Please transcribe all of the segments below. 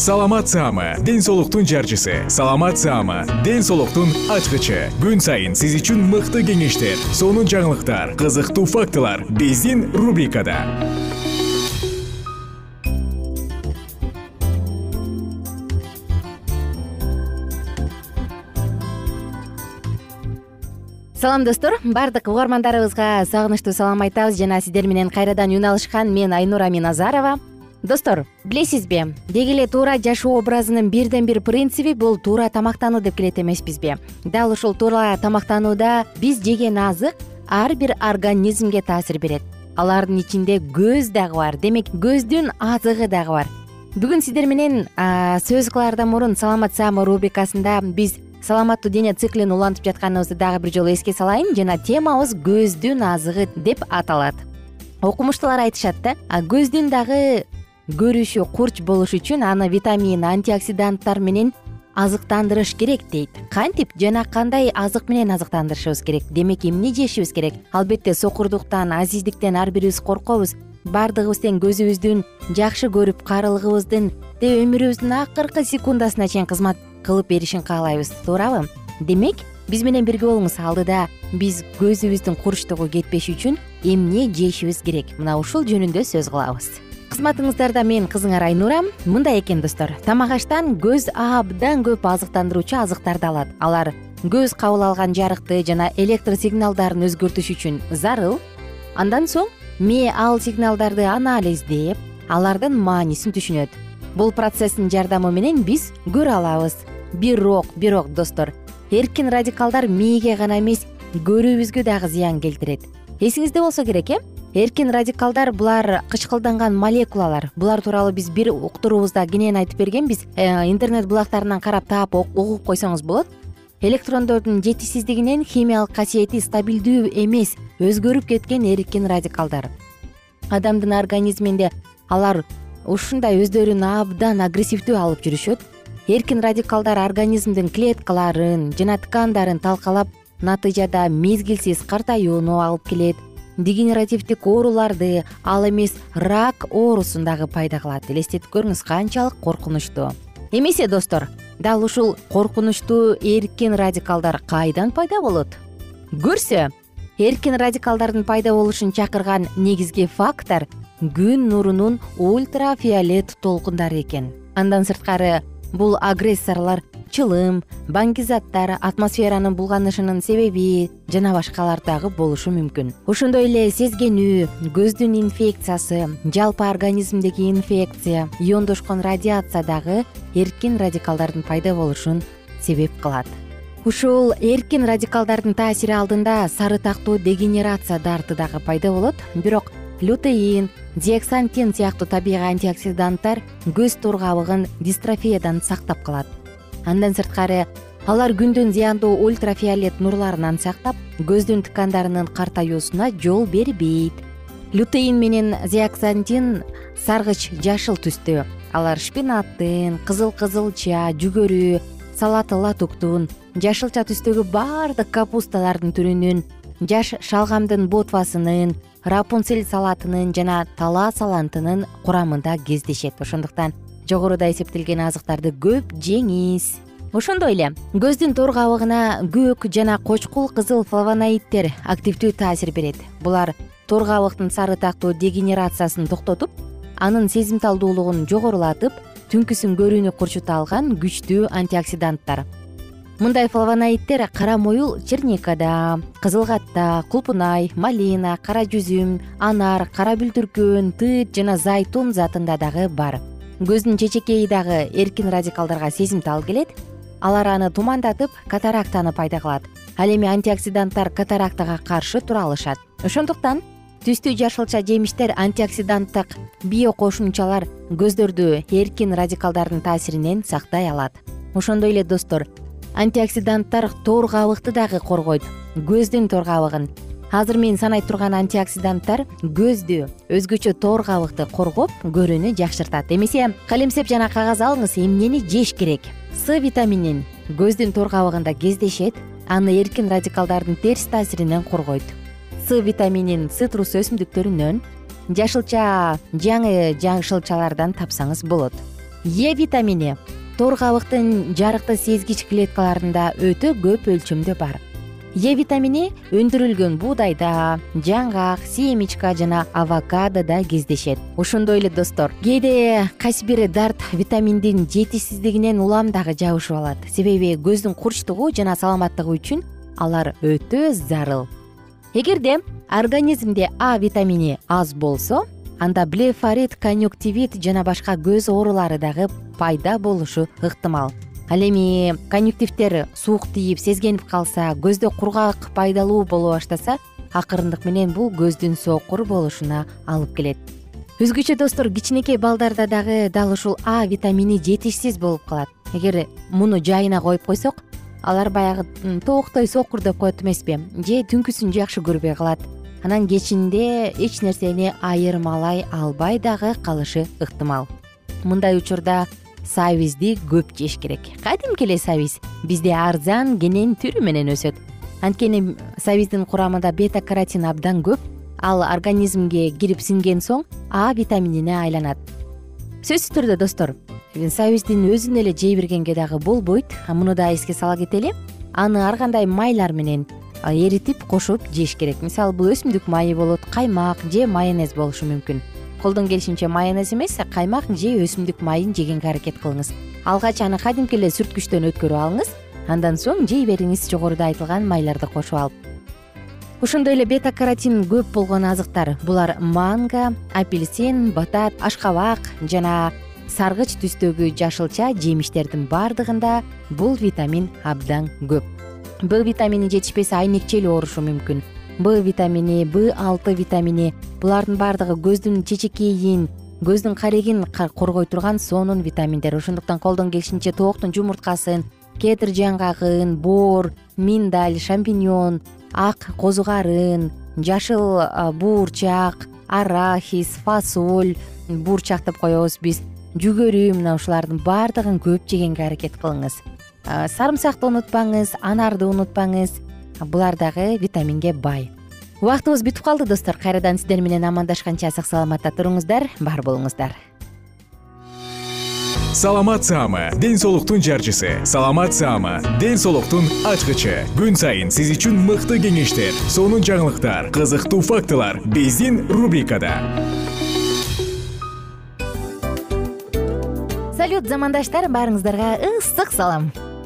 саламат саама ден соолуктун жарчысы. Саламат саама ден соолуктун ачкычы. Күн сайын сиз үчүн мыкты кеңештер сонун жаңылыктар кызыктуу фактылар биздин рубрикада. Салам достор. Баардык угармандарыбызга сагынычтуу салам айтабыз. Жана сиздер менен кайрадан үн алышкан мен айнура миназарова достор билесизби деги эле туура жашоо образынын бирден бир принциби бул туура тамактануу деп келет эмеспизби дал ушул туура тамактанууда биз жеген азык ар бир организмге таасир берет. Алардын ичинде көз дагы бар демек көздүн азыгы дагы бар. Бүгүн сиздер менен сөз кылаардан мурун саламат саама рубрикасында биз саламаттуу дене циклин улантып жатканыбызды дагы бир жолу эске салайын жана темабыз көздүн азыгы деп аталат. Окумуштуулар айтышат да көздүн дагы көрүшү курч болуш үчүн аны витамин антиоксиданттар менен азыктандырыш керек дейт. Кантип жана кандай азык менен азыктандырышыбыз керек? Демек эмне жешибиз керек? Албетте сокурдуктан азиздиктен ар бирибиз коркобуз. Баардыгыбыз тең көзүбүздүн жакшы көрүп карылгыбыздын тээ өмүрүбүздүн акыркы секундасына чейин кызмат кылып беришин каалайбыз. Туурабы? Демек биз менен бирге болуңуз алдыда. Биз көзүбүздүн курчтугу кетпеш үчүн эмне жешибиз керек? Мына ушул жөнүндө сөз кылабыз кызматыңыздарда мен кызыңар айнура мындай экен достор. Тамак аштан көз абдан көп азыктандыруучу азыктарды алат. Алар көз кабыл алган жарыкты жана электр сигналдарын өзгөртүш үчүн зарыл. Андан соң мээ ал сигналдарды анализдеп алардын маанисин түшүнөт. Бул процесстин жардамы менен биз көрө алабыз. Бирок бирок достор эркин радикалдар мээге гана эмес көрүүбүзгө дагы зыян келтирет. Эсиңизде болсо керек э эркин радикалдар булар кычкылданган молекулалар. Булар тууралуу биз бир уктуруубузда кенен айтып бергенбиз. Э, интернет булактарынан карап таап угуп койсоңуз болот. Электрондордун жетишсиздигинен химиялык касиети стабилдүү эмес өзгөрүп кеткен эркин радикалдар. Адамдын организминде алар ушундай өздөрүн абдан агрессивдүү алып жүрүшөт. Эркин радикалдар организмдин клеткаларын жана ткандарын талкалап натыйжада мезгилсиз картаюуну алып келет дегенеративдик ооруларды ал эмес рак оорусун дагы пайда кылат. Элестетип көрүңүз канчалык коркунучтуу. Эмесе достор дал ушул коркунучтуу эркин радикалдар кайдан пайда болот? Көрсө эркин радикалдардын пайда болушун чакырган негизги фактор күн нурунун ультрафиолет толкундары экен. Андан сырткары бул агрессорлор чылым баңгизаттар атмосферанын булганышынын себеби жана башкалар дагы болушу мүмкүн. Ошондой эле сезгенүү көздүн инфекциясы жалпы организмдеги инфекция иондошкон радиация дагы эркин радикалдардын пайда болушун себеп кылат. Ушул эркин радикалдардын таасири алдында сарытактуу дегенерация дарты дагы пайда болот бирок лютеин диоксантин сыяктуу табигый антиоксиданттар көз тургабыгын дистрофиядан сактап калат андан сырткары алар күндүн зыяндуу ультрафиолет нурларынан сактап көздүн ткандарынын картаюусуна жол бербейт. Лютеин менен зиаксантин саргыч жашыл түстө алар шпинаттын кызыл кызылча жүгөрү салат латуктун жашылча түстөгү баардык капусталардын түрүнүн жаш шалгамдын ботвасынын рапунцель салатынын жана талаа салантынын курамында кездешет ошондуктан жогоруда эсептелген азыктарды көп жеңиз. Ошондой эле көздүн тор кабыгына көк жана кочкул кызыл флавоноиддер активдүү таасир берет. Булар тор кабыктын сарытактуу дегенерациясын токтотуп анын сезимталдуулугун жогорулатып түнкүсүн көрүүнү курчута алган күчтүү антиоксиданттар. Мындай флавоноиддер кара моюл черникада кызылгатта кулпунай малина кара жүзүм анар кара бүлдүркөн тыт жана зайтун затында дагы бар көздүн чечекейи дагы эркин радикалдарга сезимтал келет. Алар аны тумандатып катарактаны пайда кылат. Ал эми антиоксиданттар катарактага каршы тура алышат. Ошондуктан түстүү жашылча жемиштер антиоксиданттык биокошумчалар көздөрдү эркин радикалдардын таасиринен сактай алат. Ошондой эле достор антиоксиданттар тор кабыкты дагы коргойт. Көздүн тор кабыгын азыр мен санай турган антиоксиданттар көздү өзгөчө тор кабыкты коргоп көрүүнү жакшыртат. Эмесе калемсеп жана кагаз алыңыз эмнени жеш керек? С витаминин көздүн тор кабыгында кездешет аны эркин радикалдардын терс таасиринен коргойт. С витаминин цитрус өсүмдүктөрүнөн жашылча жаңы жашылчалардан тапсаңыз болот. Е витамини тор кабыктын жарыкты сезгич клеткаларында өтө көп өлчөмдө бар е витамини өндүрүлгөн буудайда жаңгак семечка жана авокадода кездешет. Ошондой эле достор. Кээде кайсы бир дарт витаминдин жетишсиздигинен улам дагы жабышып алат. Себеби көздүн курчтугу жана саламаттыгы үчүн алар өтө зарыл. Эгерде организмде а витамини аз болсо анда блефорит конъюктивит жана башка көз оорулары дагы пайда болушу ыктымал ал эми конъюктивдер суук тийип сезгенип калса көздө кургак пайдалуу боло баштаса акырындык менен бул көздүн сокур болушуна алып келет. Өзгөчө достор кичинекей балдарда дагы дал ушул а витамини жетишсиз болуп калат. Эгер муну жайына коюп койсок алар баягы тооктой сокур деп коет эмеспи же түнкүсүн жакшы көрбөй калат. Анан кечинде эч нерсени айырмалай албай дагы калышы ыктымал. Мындай учурда сабизди көп жеш керек. Кадимки эле сабиз бизде арзан кенен түрү менен өсөт. Анткени сабиздин курамында бета каротин абдан көп ал организмге кирип сиңген соң а витаминине айланат. Сөзсүз түрдө достор сабиздин өзүн эле жей бергенге дагы болбойт муну да эске сала кетели аны ар кандай майлар менен эритип кошуп жеш керек. Мисалы бул өсүмдүк майы болот каймак же майонез болушу мүмкүн колдон келишинче майонез эмес каймак же өсүмдүк майын жегенге аракет кылыңыз. Алгач аны кадимки эле сүрткүчтөн өткөрүп алыңыз андан соң жей бериңиз жогоруда айтылган майларды кошуп алып. Ошондой эле бета каротин көп болгон азыктар. Булар манго апельсин батат ашкабак жана саргыч түстөгү жашылча жемиштердин баардыгында бул витамин абдан көп. Б витамини жетишпесе айнекче эле оорушу мүмкүн б витамини б алты витамини булардын баардыгы көздүн чечекейин көздүн карегин коргой турган сонун витаминдер. Ошондуктан колдон келишинче тооктун жумурткасын кедр жаңгагын боор миндаль шампиньон ак козу карын жашыл буурчак арахис фасоль буурчак деп коебуз биз. Жүгөрү мына ушулардын баардыгын көп жегенге аракет кылыңыз. Сарымсакты унутпаңыз анарды унутпаңыз булар дагы витаминге бай. Убактыбыз бүтүп калды достор. Кайрадан сиздер менен амандашканча сак саламатта туруңуздар. Бар болуңуздар. Саламат саама ден соолуктун жарчысы. Саламат саама ден соолуктун ачкычы. Күн сайын сиз үчүн мыкты кеңештер сонун жаңылыктар кызыктуу фактылар биздин рубрикада. Салют замандаштар баарыңыздарга ысык салам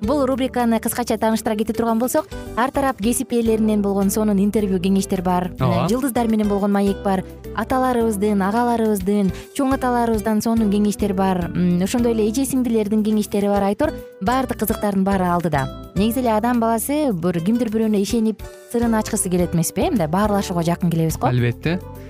бул рубриканы кыскача тааныштыра кете турган болсок ар тарап кесип ээлеринен болгон сонун интервью кеңештер бар. Ооба. жылдыздар менен болгон маек бар. Аталарыбыздын агаларыбыздын чоң аталарыбыздан сонун кеңештер бар. Ошондой эле эже сиңдилердин кеңештери бар айтор. Баардык кызыктардын баары алдыда. Негизи эле адам баласы бир кимдир бирөөнө ишенип сырын ачкысы келет эмеспи э мындай баарлашууга жакын келебиз го. Албетте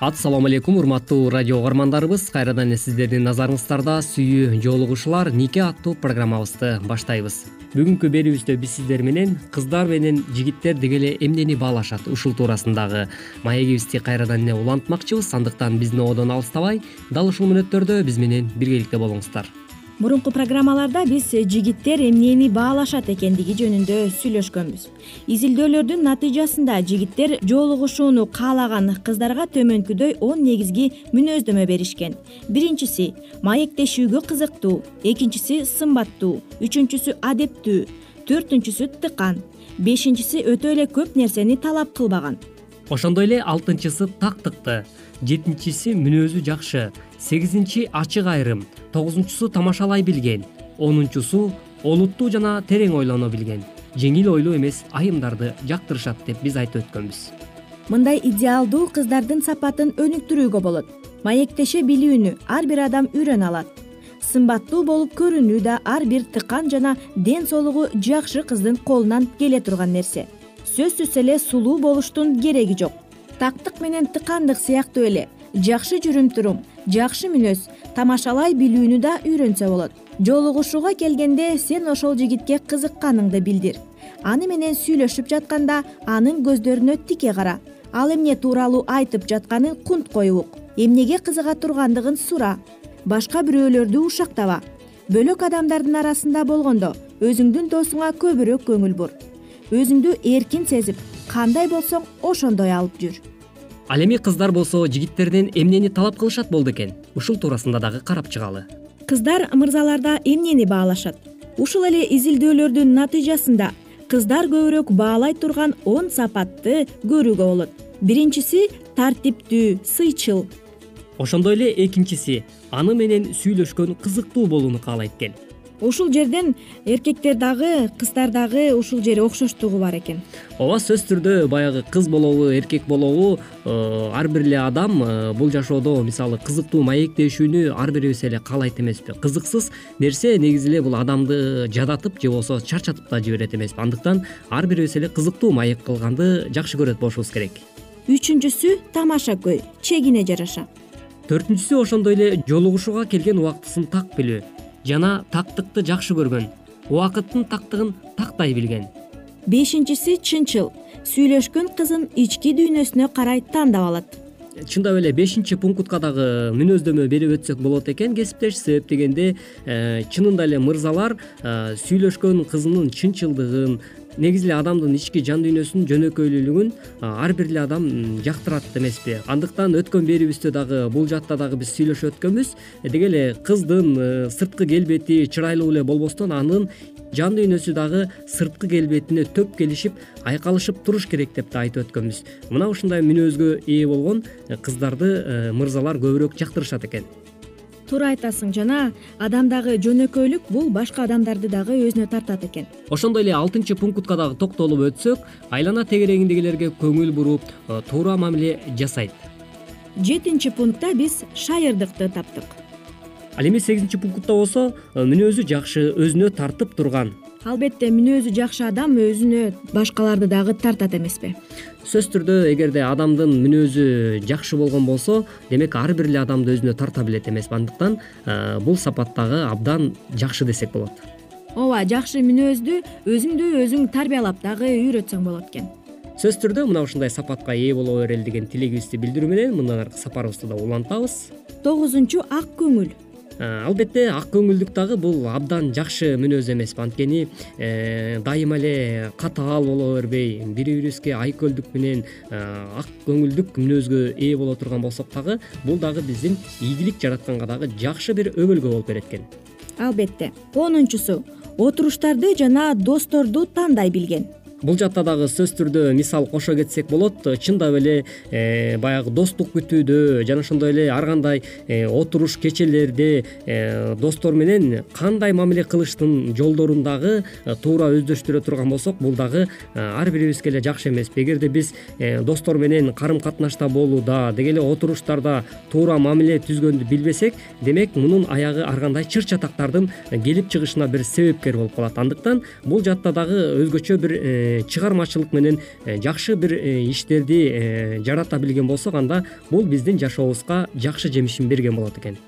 ассалому алейкум урматтуу радио угармандарыбыз. Кайрадан эле сиздердин назарыңыздарда сүйүү жолугушуулар нике аттуу программабызды баштайбыз. Бүгүнкү берүүбүздө биз сиздер менен кыздар менен жигиттер деги эле эмнени баалашат ушул туурасындагы маегибизди кайрадан эле улантмакчыбыз. Андыктан биздин ободон алыстабай дал ушул мүнөттөрдө биз менен биргеликте болуңуздар мурунку программаларда биз жигиттер эмнени баалашат экендиги жөнүндө сүйлөшкөнбүз. Изилдөөлөрдүн натыйжасында жигиттер жолугушууну каалаган кыздарга төмөнкүдөй он негизги мүнөздөмө беришкен. Биринчиси маектешүүгө кызыктуу экинчиси сымбаттуу үчүнчүсү адептүү төртүнчүсү тыкан бешинчиси өтө эле көп нерсени талап кылбаган. Ошондой эле алтынчысы тактыкты жетинчиси мүнөзү жакшы сегизинчи ачык айрым тогузунчусу тамашалай билген онунчусу олуттуу жана терең ойлоно билген. Жеңил ойлуу эмес айымдарды жактырышат деп биз айтып өткөнбүз. Мындай идеалдуу кыздардын сапатын өнүктүрүүгө болот. Маектеше билүүнү ар бир адам үйрөнө алат. Сымбаттуу болуп көрүнүү да ар бир тыкан жана ден соолугу жакшы кыздын колунан келе турган нерсе. Сөзсүз эле сулуу болуштун кереги жок. Тактык менен тыкандык сыяктуу эле. Жакшы жүрүм турум жакшы мүнөз тамашалай билүүнү да үйрөнсө болот. Жолугушууга келгенде сен ошол жигитке кызыкканыңды билдир. Аны менен сүйлөшүп жатканда анын көздөрүнө тике кара. Ал эмне тууралуу айтып жатканын кунт коюп ук эмнеге кызыга тургандыгын сура. Башка бирөөлөрдү ушактаба. Бөлөк адамдардын арасында болгондо өзүңдүн досуңа көбүрөөк көңүл бур. Өзүңдү эркин сезип кандай болсоң ошондой алып жүр ал эми кыздар болсо жигиттерден эмнени талап кылышат болду экен? Ушул туурасында дагы карап чыгалы. Кыздар мырзаларда эмнени баалашат? Ушул эле изилдөөлөрдүн натыйжасында кыздар көбүрөөк баалай турган он сапатты көрүүгө болот. Биринчиси тартиптүү сыйчыл. Ошондой эле экинчиси аны менен сүйлөшкөн кызыктуу болууну каалайт экен ушул жерден эркектер дагы кыздар дагы ушул жери окшоштугу бар экен. Ооба сөзсүз түрдө баягы кыз болобу эркек болобу э, ар бир эле адам э, бул жашоодо мисалы кызыктуу маектешүүнү ар бирибиз эле каалайт эмеспи. Кызыксыз нерсе негизи эле бул адамды жадатып же болбосо чарчатып да жиберет эмеспи. Андыктан ар бирибиз эле кызыктуу маек кылганды жакшы көрөт болушубуз керек. Үчүнчүсү тамаша көй чегине жараша. Төртүнчүсү ошондой эле жолугушууга келген убактысын так билүү жана тактыкты жакшы көргөн. Убакыттын тактыгын тактай билген. Бешинчиси чынчыл. Сүйлөшкөн кызын ички дүйнөсүнө карай тандап алат. Чындап эле бешинчи пунктка дагы мүнөздөмө берип өтсөк болот экен кесиптеш себеп дегенде э, чынында эле мырзалар э, сүйлөшкөн кызынын чынчылдыгын негизи эле адамдын ички жан дүйнөсүнүн жөнөкөйлүүлүгүн ар бир эле адам жактырат эмеспи. Андыктан өткөн берүүбүздө дагы бул жаатта дагы биз сүйлөшүп өткөнбүз. Деги эле кыздын э, сырткы келбети чырайлуу эле болбостон анын жан дүйнөсү дагы сырткы келбетине төп келишип айкалышып туруш керек деп да айтып өткөнбүз. Мына ушундай мүнөзгө ээ болгон э, кыздарды э, мырзалар көбүрөөк жактырышат экен туура айтасың жана адамдагы жөнөкөйлүк бул башка адамдарды дагы өзүнө тартат экен. Ошондой эле алтынчы пунктка дагы токтолуп өтсөк айлана тегерегиндегилерге көңүл буруп э, туура мамиле жасайт. Жетинчи пунктта биз шайырдыкты таптык. Ал эми сегизинчи пунктта болсо э, мүнөзү жакшы өзүнө тартып турган албетте мүнөзү жакшы адам өзүнө башкаларды дагы тартат эмеспи. Сөзсүз түрдө эгерде адамдын мүнөзү жакшы болгон болсо демек ар бир эле адамды өзүнө тарта билет эмеспи андыктан э, бул сапат дагы абдан жакшы десек болот. Ооба жакшы мүнөздү өзүңдү өзүң тарбиялап дагы үйрөтсөң болот экен. Сөзсүз түрдө мына ушундай сапатка ээ боло берели деген тилегибизди билдирүү менен мындан аркы сапарыбызды да улантабыз. Тогузунчу ак көңүл албетте ак көңүлдүк дагы бул абдан жакшы мүнөз эмеспи анткени э, дайыма эле катаал боло бербей бири бирибизге айкөлдүк менен э, ак көңүлдүк мүнөзгө ээ боло турган болсок дагы бул дагы биздин ийгилик жаратканга дагы жакшы бир өбөлгө болуп берет экен. Албетте. Онунчусу отуруштарды жана досторду тандай билген бул жакта дагы сөзсүз түрдө мисал кошо кетсек болот. Чындап эле э, баягы достук күтүүдө жана ошондой эле ар кандай э, отуруш кечелерде э, достор менен кандай мамиле кылыштын жолдорун дагы туура өздөштүрө турган болсок бул дагы ар бирибизге эле жакшы эмеспи эгерде биз достор менен карым катнашта болууда деги эле отуруштарда туура мамиле түзгөндү билбесек демек мунун аягы ар кандай чыр чатактардын келип чыгышына бир себепкер болуп калат. Андыктан бул жаатта дагы өзгөчө бир чыгармачылык менен э, жакшы бир э, иштерди э, жарата билген болсок анда бул биздин жашообузга жакшы жемишин берген болот экен.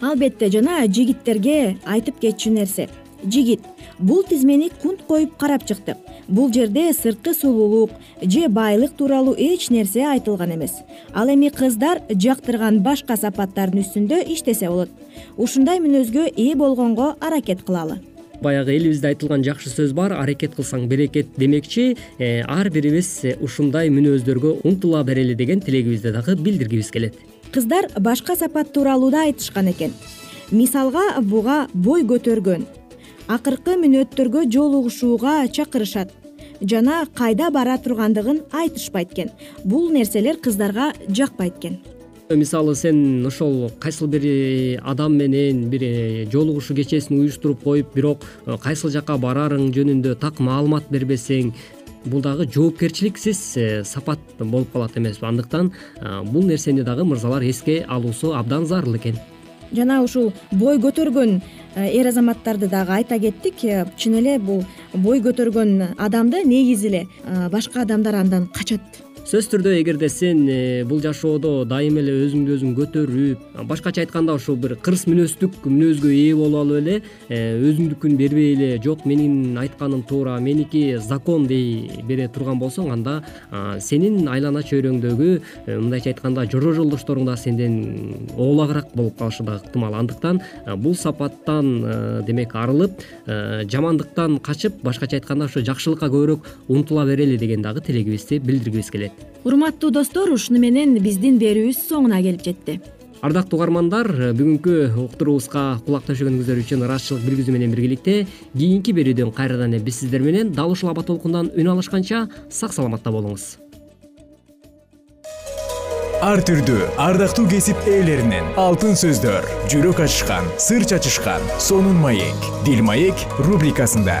Албетте жана жигиттерге айтып кетчү нерсе. Жигит бул тизмени кунт коюп карап чыктык бул жерде сырткы сулуулук же байлык тууралуу эч нерсе айтылган эмес. Ал эми кыздар жактырган башка сапаттардын үстүндө иштесе болот. Ушундай мүнөзгө ээ болгонго аракет кылалы баягы элибизде айтылган жакшы сөз бар аракет кылсаң берекет демекчи. Э, ар бирибиз ушундай мүнөздөргө умтула берели деген тилегибизди дагы билдиргибиз келет. Кыздар башка сапат тууралуу да айтышкан экен. Мисалга буга бой көтөргөн. Акыркы мүнөттөргө жолугушууга чакырышат. Жана кайда бара тургандыгын айтышпайт экен. Бул нерселер кыздарга жакпайт экен мисалы сен ошол кайсыл бир э, адам менен бир э, жолугушуу кечесин уюштуруп коюп бирок э, кайсыл жака барарың жөнүндө так маалымат бербесең бул дагы жоопкерчиликсиз сапат болуп калат эмеспи андыктан бул нерсени дагы мырзалар эске алуусу абдан зарыл экен. Жана ушул бой көтөргөн эр азаматтарды дагы айта кеттик. Чын эле бул бой көтөргөн адамды негизи эле башка адамдар андан качат сөзсүз түрдө эгерде сен э, бул жашоодо дайыма эле өзүңдү өзүң көтөрүп башкача айтканда ушул бир кырс мүнөздүк мүнөзгө ээ болуп алып эле э, өзүңдүкүн бербей эле жок менин айтканым туура меники закон дей бере турган болсоң анда сенин айлана чөйрөңдөгү э, мындайча айтканда жора жолдошторуң да сенден оолагыраак болуп калышы дагы ыктымал. Андыктан бул сапаттан демек арылып жамандыктан качып башкача айтканда ошо жакшылыкка көбүрөөк умтула берели деген дагы тилегибизди билдиргибиз келет урматтуу достор ушуну менен биздин берүүбүз соңуна келип жетти. Ардактуу угармандар бүгүнкү уктуруубузга кулак төшөгөнүңүздөр үчүн ыраазычылык билгизүү менен биргеликте кийинки берүүдөн кайрадан эле биз сиздер менен дал ушул аба толкундан үн алышканча сак саламатта болуңуз. Ар түрдүү ардактуу кесип ээлеринен алтын сөздөр жүрөк ачышкан сыр чачышкан сонун маек дил маек рубрикасында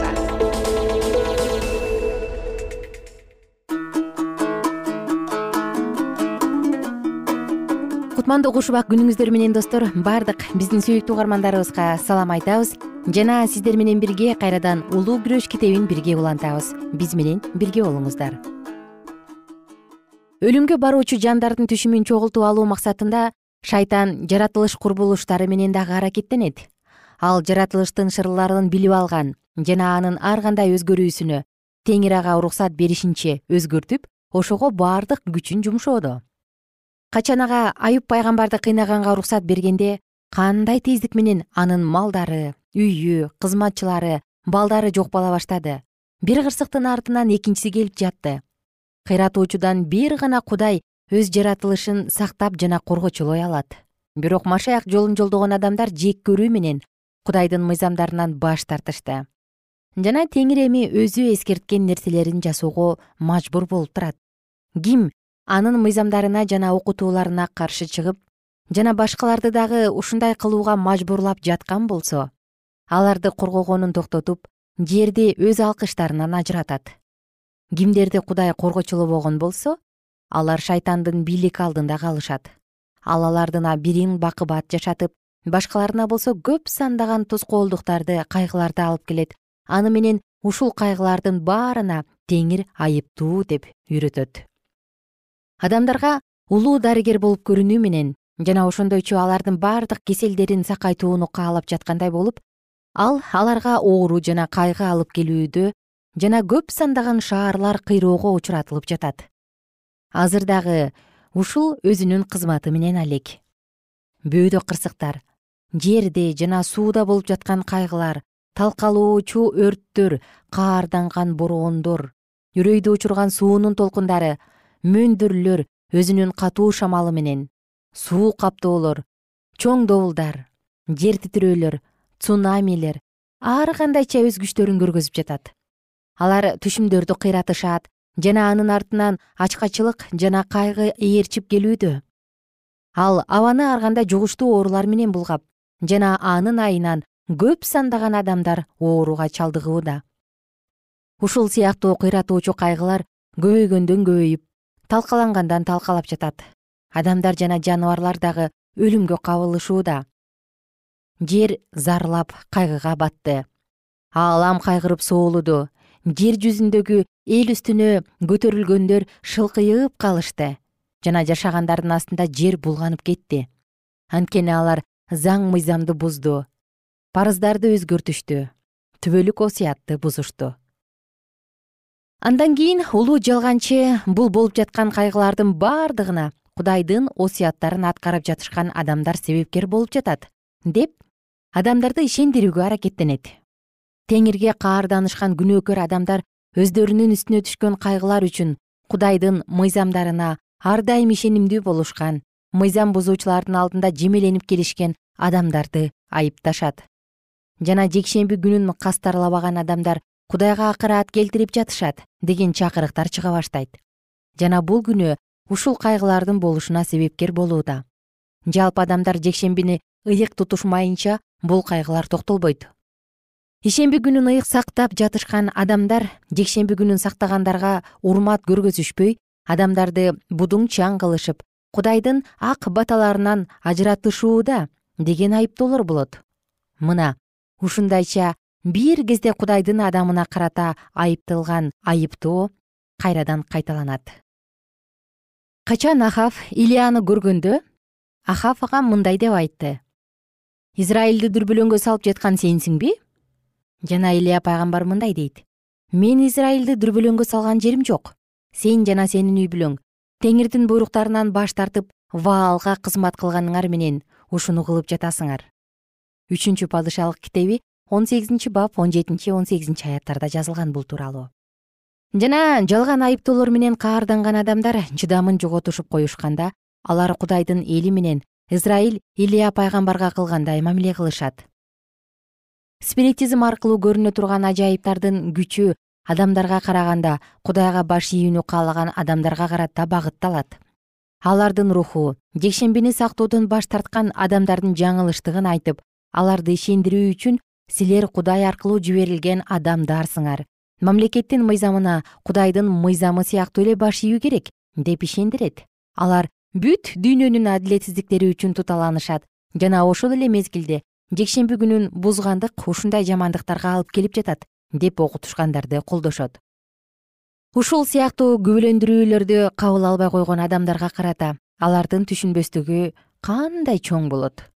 кутмандуу куш убак күнүңүздөр менен достор баардык биздин сүйүктүү угармандарыбызга салам айтабыз. Жана сиздер менен бирге кайрадан улуу күрөш китебин бирге улантабыз. Биз менен бирге болуңуздар. Өлүмгө баруучу жандардын түшүмүн чогултуп алуу максатында шайтан жаратылыш курбулуштары менен дагы аракеттенет. Ал жаратылыштын шырларын билип алган жана анын ар кандай өзгөрүүсүнө теңир ага уруксат беришинче өзгөртүп ошого баардык күчүн жумшоодо качан ага аюп пайгамбарды кыйнаганга уруксат бергенде кандай тездик менен анын малдары үйү кызматчылары балдары жок боло баштады. Бир кырсыктын артынан экинчиси келип жатты. Кыйратуучудан бир гана кудай өз жаратылышын сактап жана коргочулой алат. Бирок машаяк жолун жолдогон адамдар жек көрүү менен кудайдын мыйзамдарынан баш тартышты. Жана теңир эми өзү эскерткен нерселерин жасоого мажбур болуп турат. Ким анын мыйзамдарына жана окутууларына каршы чыгып жана башкаларды дагы ушундай кылууга мажбурлап жаткан болсо аларды коргогонун токтотуп жерди өз алкыштарынан ажыратат. Кимдерди кудай коргочулобогон болсо алар шайтандын бийлик алдында калышат. Ал алардына бирин бакыбат жашатып башкаларына болсо көп сандаган тоскоолдуктарды кайгыларды алып келет. Аны менен ушул кайгылардын баарына теңир айыптуу деп үйрөтөт адамдарга улуу дарыгер болуп көрүнүү менен жана ошондойчу алардын бардык кеселдерин сакайтууну каалап жаткандай болуп ал аларга оору жана кайгы алып келүүдө жана көп сандаган шаарлар кыйроого учуратылып жатат. Азыр дагы ушул өзүнүн кызматы менен алек. Бөөдө кырсыктар жерде жана сууда болуп жаткан кайгылар талкалоочу өрттөр каарданган бороондор үрөйдү учурган суунун толкундары мөндүрлөр өзүнүн катуу шамалы менен. Суу каптоолор чоң добулдар жер титирөөлөр цунамилер ар кандайча өз күчтөрүн көргөзүп жатат. Алар түшүмдөрдү кыйратышат жана анын артынан ачкачылык жана кайгы ээрчип келүүдө. Ал абаны ар кандай жугуштуу оорулар менен булгап жана анын айынан көп сандаган адамдар ооруга чалдыгууда. Ушул сыяктуу кыйратуучу кайгылар көбөйгөндөн көбөйүп талкалангандан талкалап жатат. Адамдар жана жаныбарлар дагы өлүмгө кабылышууда. Жер зарлап кайгыга батты. Аалам кайгырып соолуду жер жүзүндөгү эл үстүнө көтөрүлгөндөр шылкыйып калышты. Жана жашагандардын астында жер булганып кетти. Анткени алар заң мыйзамды бузду. Парыздарды өзгөртүштү. Түбөлүк осуятты бузушту андан кийин улуу жалганчы бул болуп жаткан кайгылардын бардыгына кудайдын осуяттарын аткарып жатышкан адамдар себепкер болуп жатат деп адамдарды ишендирүүгө аракеттенет. Теңирге каарданышкан күнөөкөр адамдар өздөрүнүн үстүнө түшкөн кайгылар үчүн кудайдын мыйзамдарына ар дайым ишенимдүү болушкан мыйзам бузуучулардын алдында жемеленип келишкен адамдарды айыпташат. Жана жекшемби күнүн кастарлабаган адамдар кудайга акырат келтирип жатышат деген чакырыктар чыга баштайт. Жана бул күнөө ушул кайгылардын болушуна себепкер болууда. Жалпы адамдар жекшембини ыйык тутушмайынча бул кайгылар токтолбойт. Ишемби күнүн ыйык сактап жатышкан адамдар жекшемби күнүн сактагандарга урмат көргөзүшпөй адамдарды будуңчаң кылышып кудайдын ак баталарынан ажыратышууда деген айыптоолор болот. Мына ушундайча бир кезде кудайдын адамына карата айыпталган айыптоо кайрадан кайталанат. Качан ахав илияны көргөндө ахав ага мындай деп айтты. Израилди дүрбөлөңгө салып жаткан сенсиңби? Жана илья пайгамбар мындай дейт. Мен израилди дүрбөлөңгө салган жерим жок. Сен жана сенин үй бүлөң теңирдин буйруктарынан баш тартып ваалга кызмат кылганыңар менен ушуну кылып жатасыңар. Үчүнчү падышалык китеби он сегизинчи бап он жетинчи он сегизинчи аяттарда жазылган бул тууралуу. Жана жалган айыптоолор менен каарданган адамдар чыдамын жоготушуп коюшканда алар кудайдын эли менен израиль илия пайгамбарга кылгандай мамиле кылышат. Спиритизм аркылуу көрүнө турган ажайыптардын күчү адамдарга караганда кудайга баш ийүүнү каалаган адамдарга карата багытталат. Алардын руху жекшембини сактоодон баш тарткан адамдардын жаңылыштыгын айтып аларды ишендирүү үчүн силер кудай аркылуу жиберилген адамдарсыңар. Мамлекеттин мыйзамына кудайдын мыйзамы сыяктуу эле баш ийүү керек деп ишендирет. Алар бүт дүйнөнүн адилетсиздиктери үчүн туталанышат. Жана ошол эле мезгилде жекшемби күнүн бузгандык ушундай жамандыктарга алып келип жатат деп окутушкандарды колдошот. Ушул сыяктуу күбөлөндүрүүлөрдү кабыл албай койгон адамдарга карата алардын түшүнбөстүгү кандай чоң болот?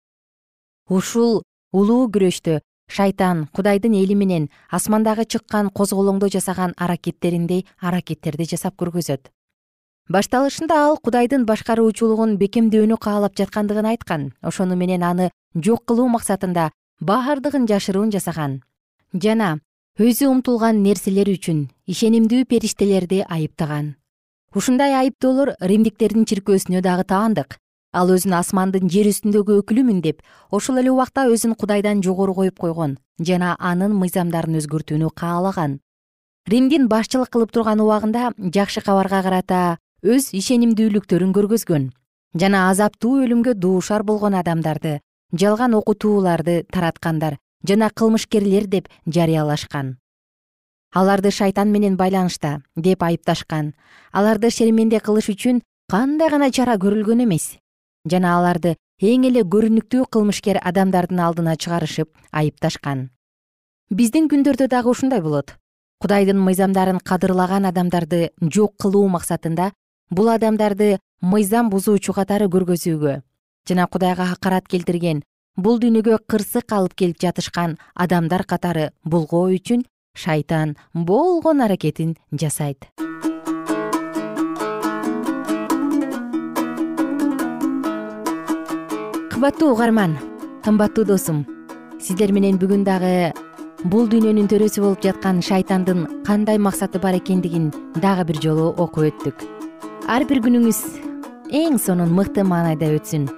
Ушул улуу күрөштө шайтан кудайдын эли менен асмандагы чыккан козголоңдо жасаган аракеттериндей аракеттерди жасап көргөзөт. Башталышында ал кудайдын башкаруучулугун бекемдөөнү каалап жаткандыгын айткан ошону менен аны жок кылуу максатында баардыгын жашыруун жасаган. Жана өзү умтулган нерселер үчүн ишенимдүү периштелерди айыптаган. Ушундай айыптоолор римдиктердин чиркөөсүнө дагы таандык ал өзүн асмандын жер үстүндөгү өкүлүмүн деп ошол эле убакта өзүн кудайдан жогору коюп койгон жана анын мыйзамдарын өзгөртүүнү каалаган. Римдин башчылык кылып турган убагында жакшы кабарга карата өз ишенимдүүлүктөрүн көргөзгөн жана азаптуу өлүмгө дуушар болгон адамдарды жалган окутууларды тараткандар жана кылмышкерлер деп жарыялашкан. Аларды шайтан менен байланышта деп айыпташкан аларды шерменде кылыш үчүн кандай гана чара көрүлгөн эмес жана аларды эң эле көрүнүктүү кылмышкер адамдардын алдына чыгарышып айыпташкан. Биздин күндөрдө дагы ушундай болот. Кудайдын мыйзамдарын кадырлаган адамдарды жок кылуу максатында бул адамдарды мыйзам бузуучу катары көргөзүүгө жана кудайга акарат келтирген бул дүйнөгө кырсык алып келип жатышкан адамдар катары булгоо үчүн шайтан болгон аракетин жасайт кымбаттуу угарман кымбаттуу досум. Сиздер менен бүгүн дагы бул дүйнөнүн төрөсү болуп жаткан шайтандын кандай максаты бар экендигин дагы бир жолу окуп өттүк. Ар бир күнүңүз эң сонун мыкты маанайда өтсүн.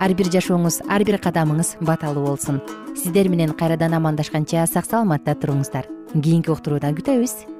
Ар бир жашооңуз ар бир кадамыңыз баталуу болсун. Сиздер менен кайрадан амандашканча сак саламатта туруңуздар. Кийинки уктуруудан күтөбүз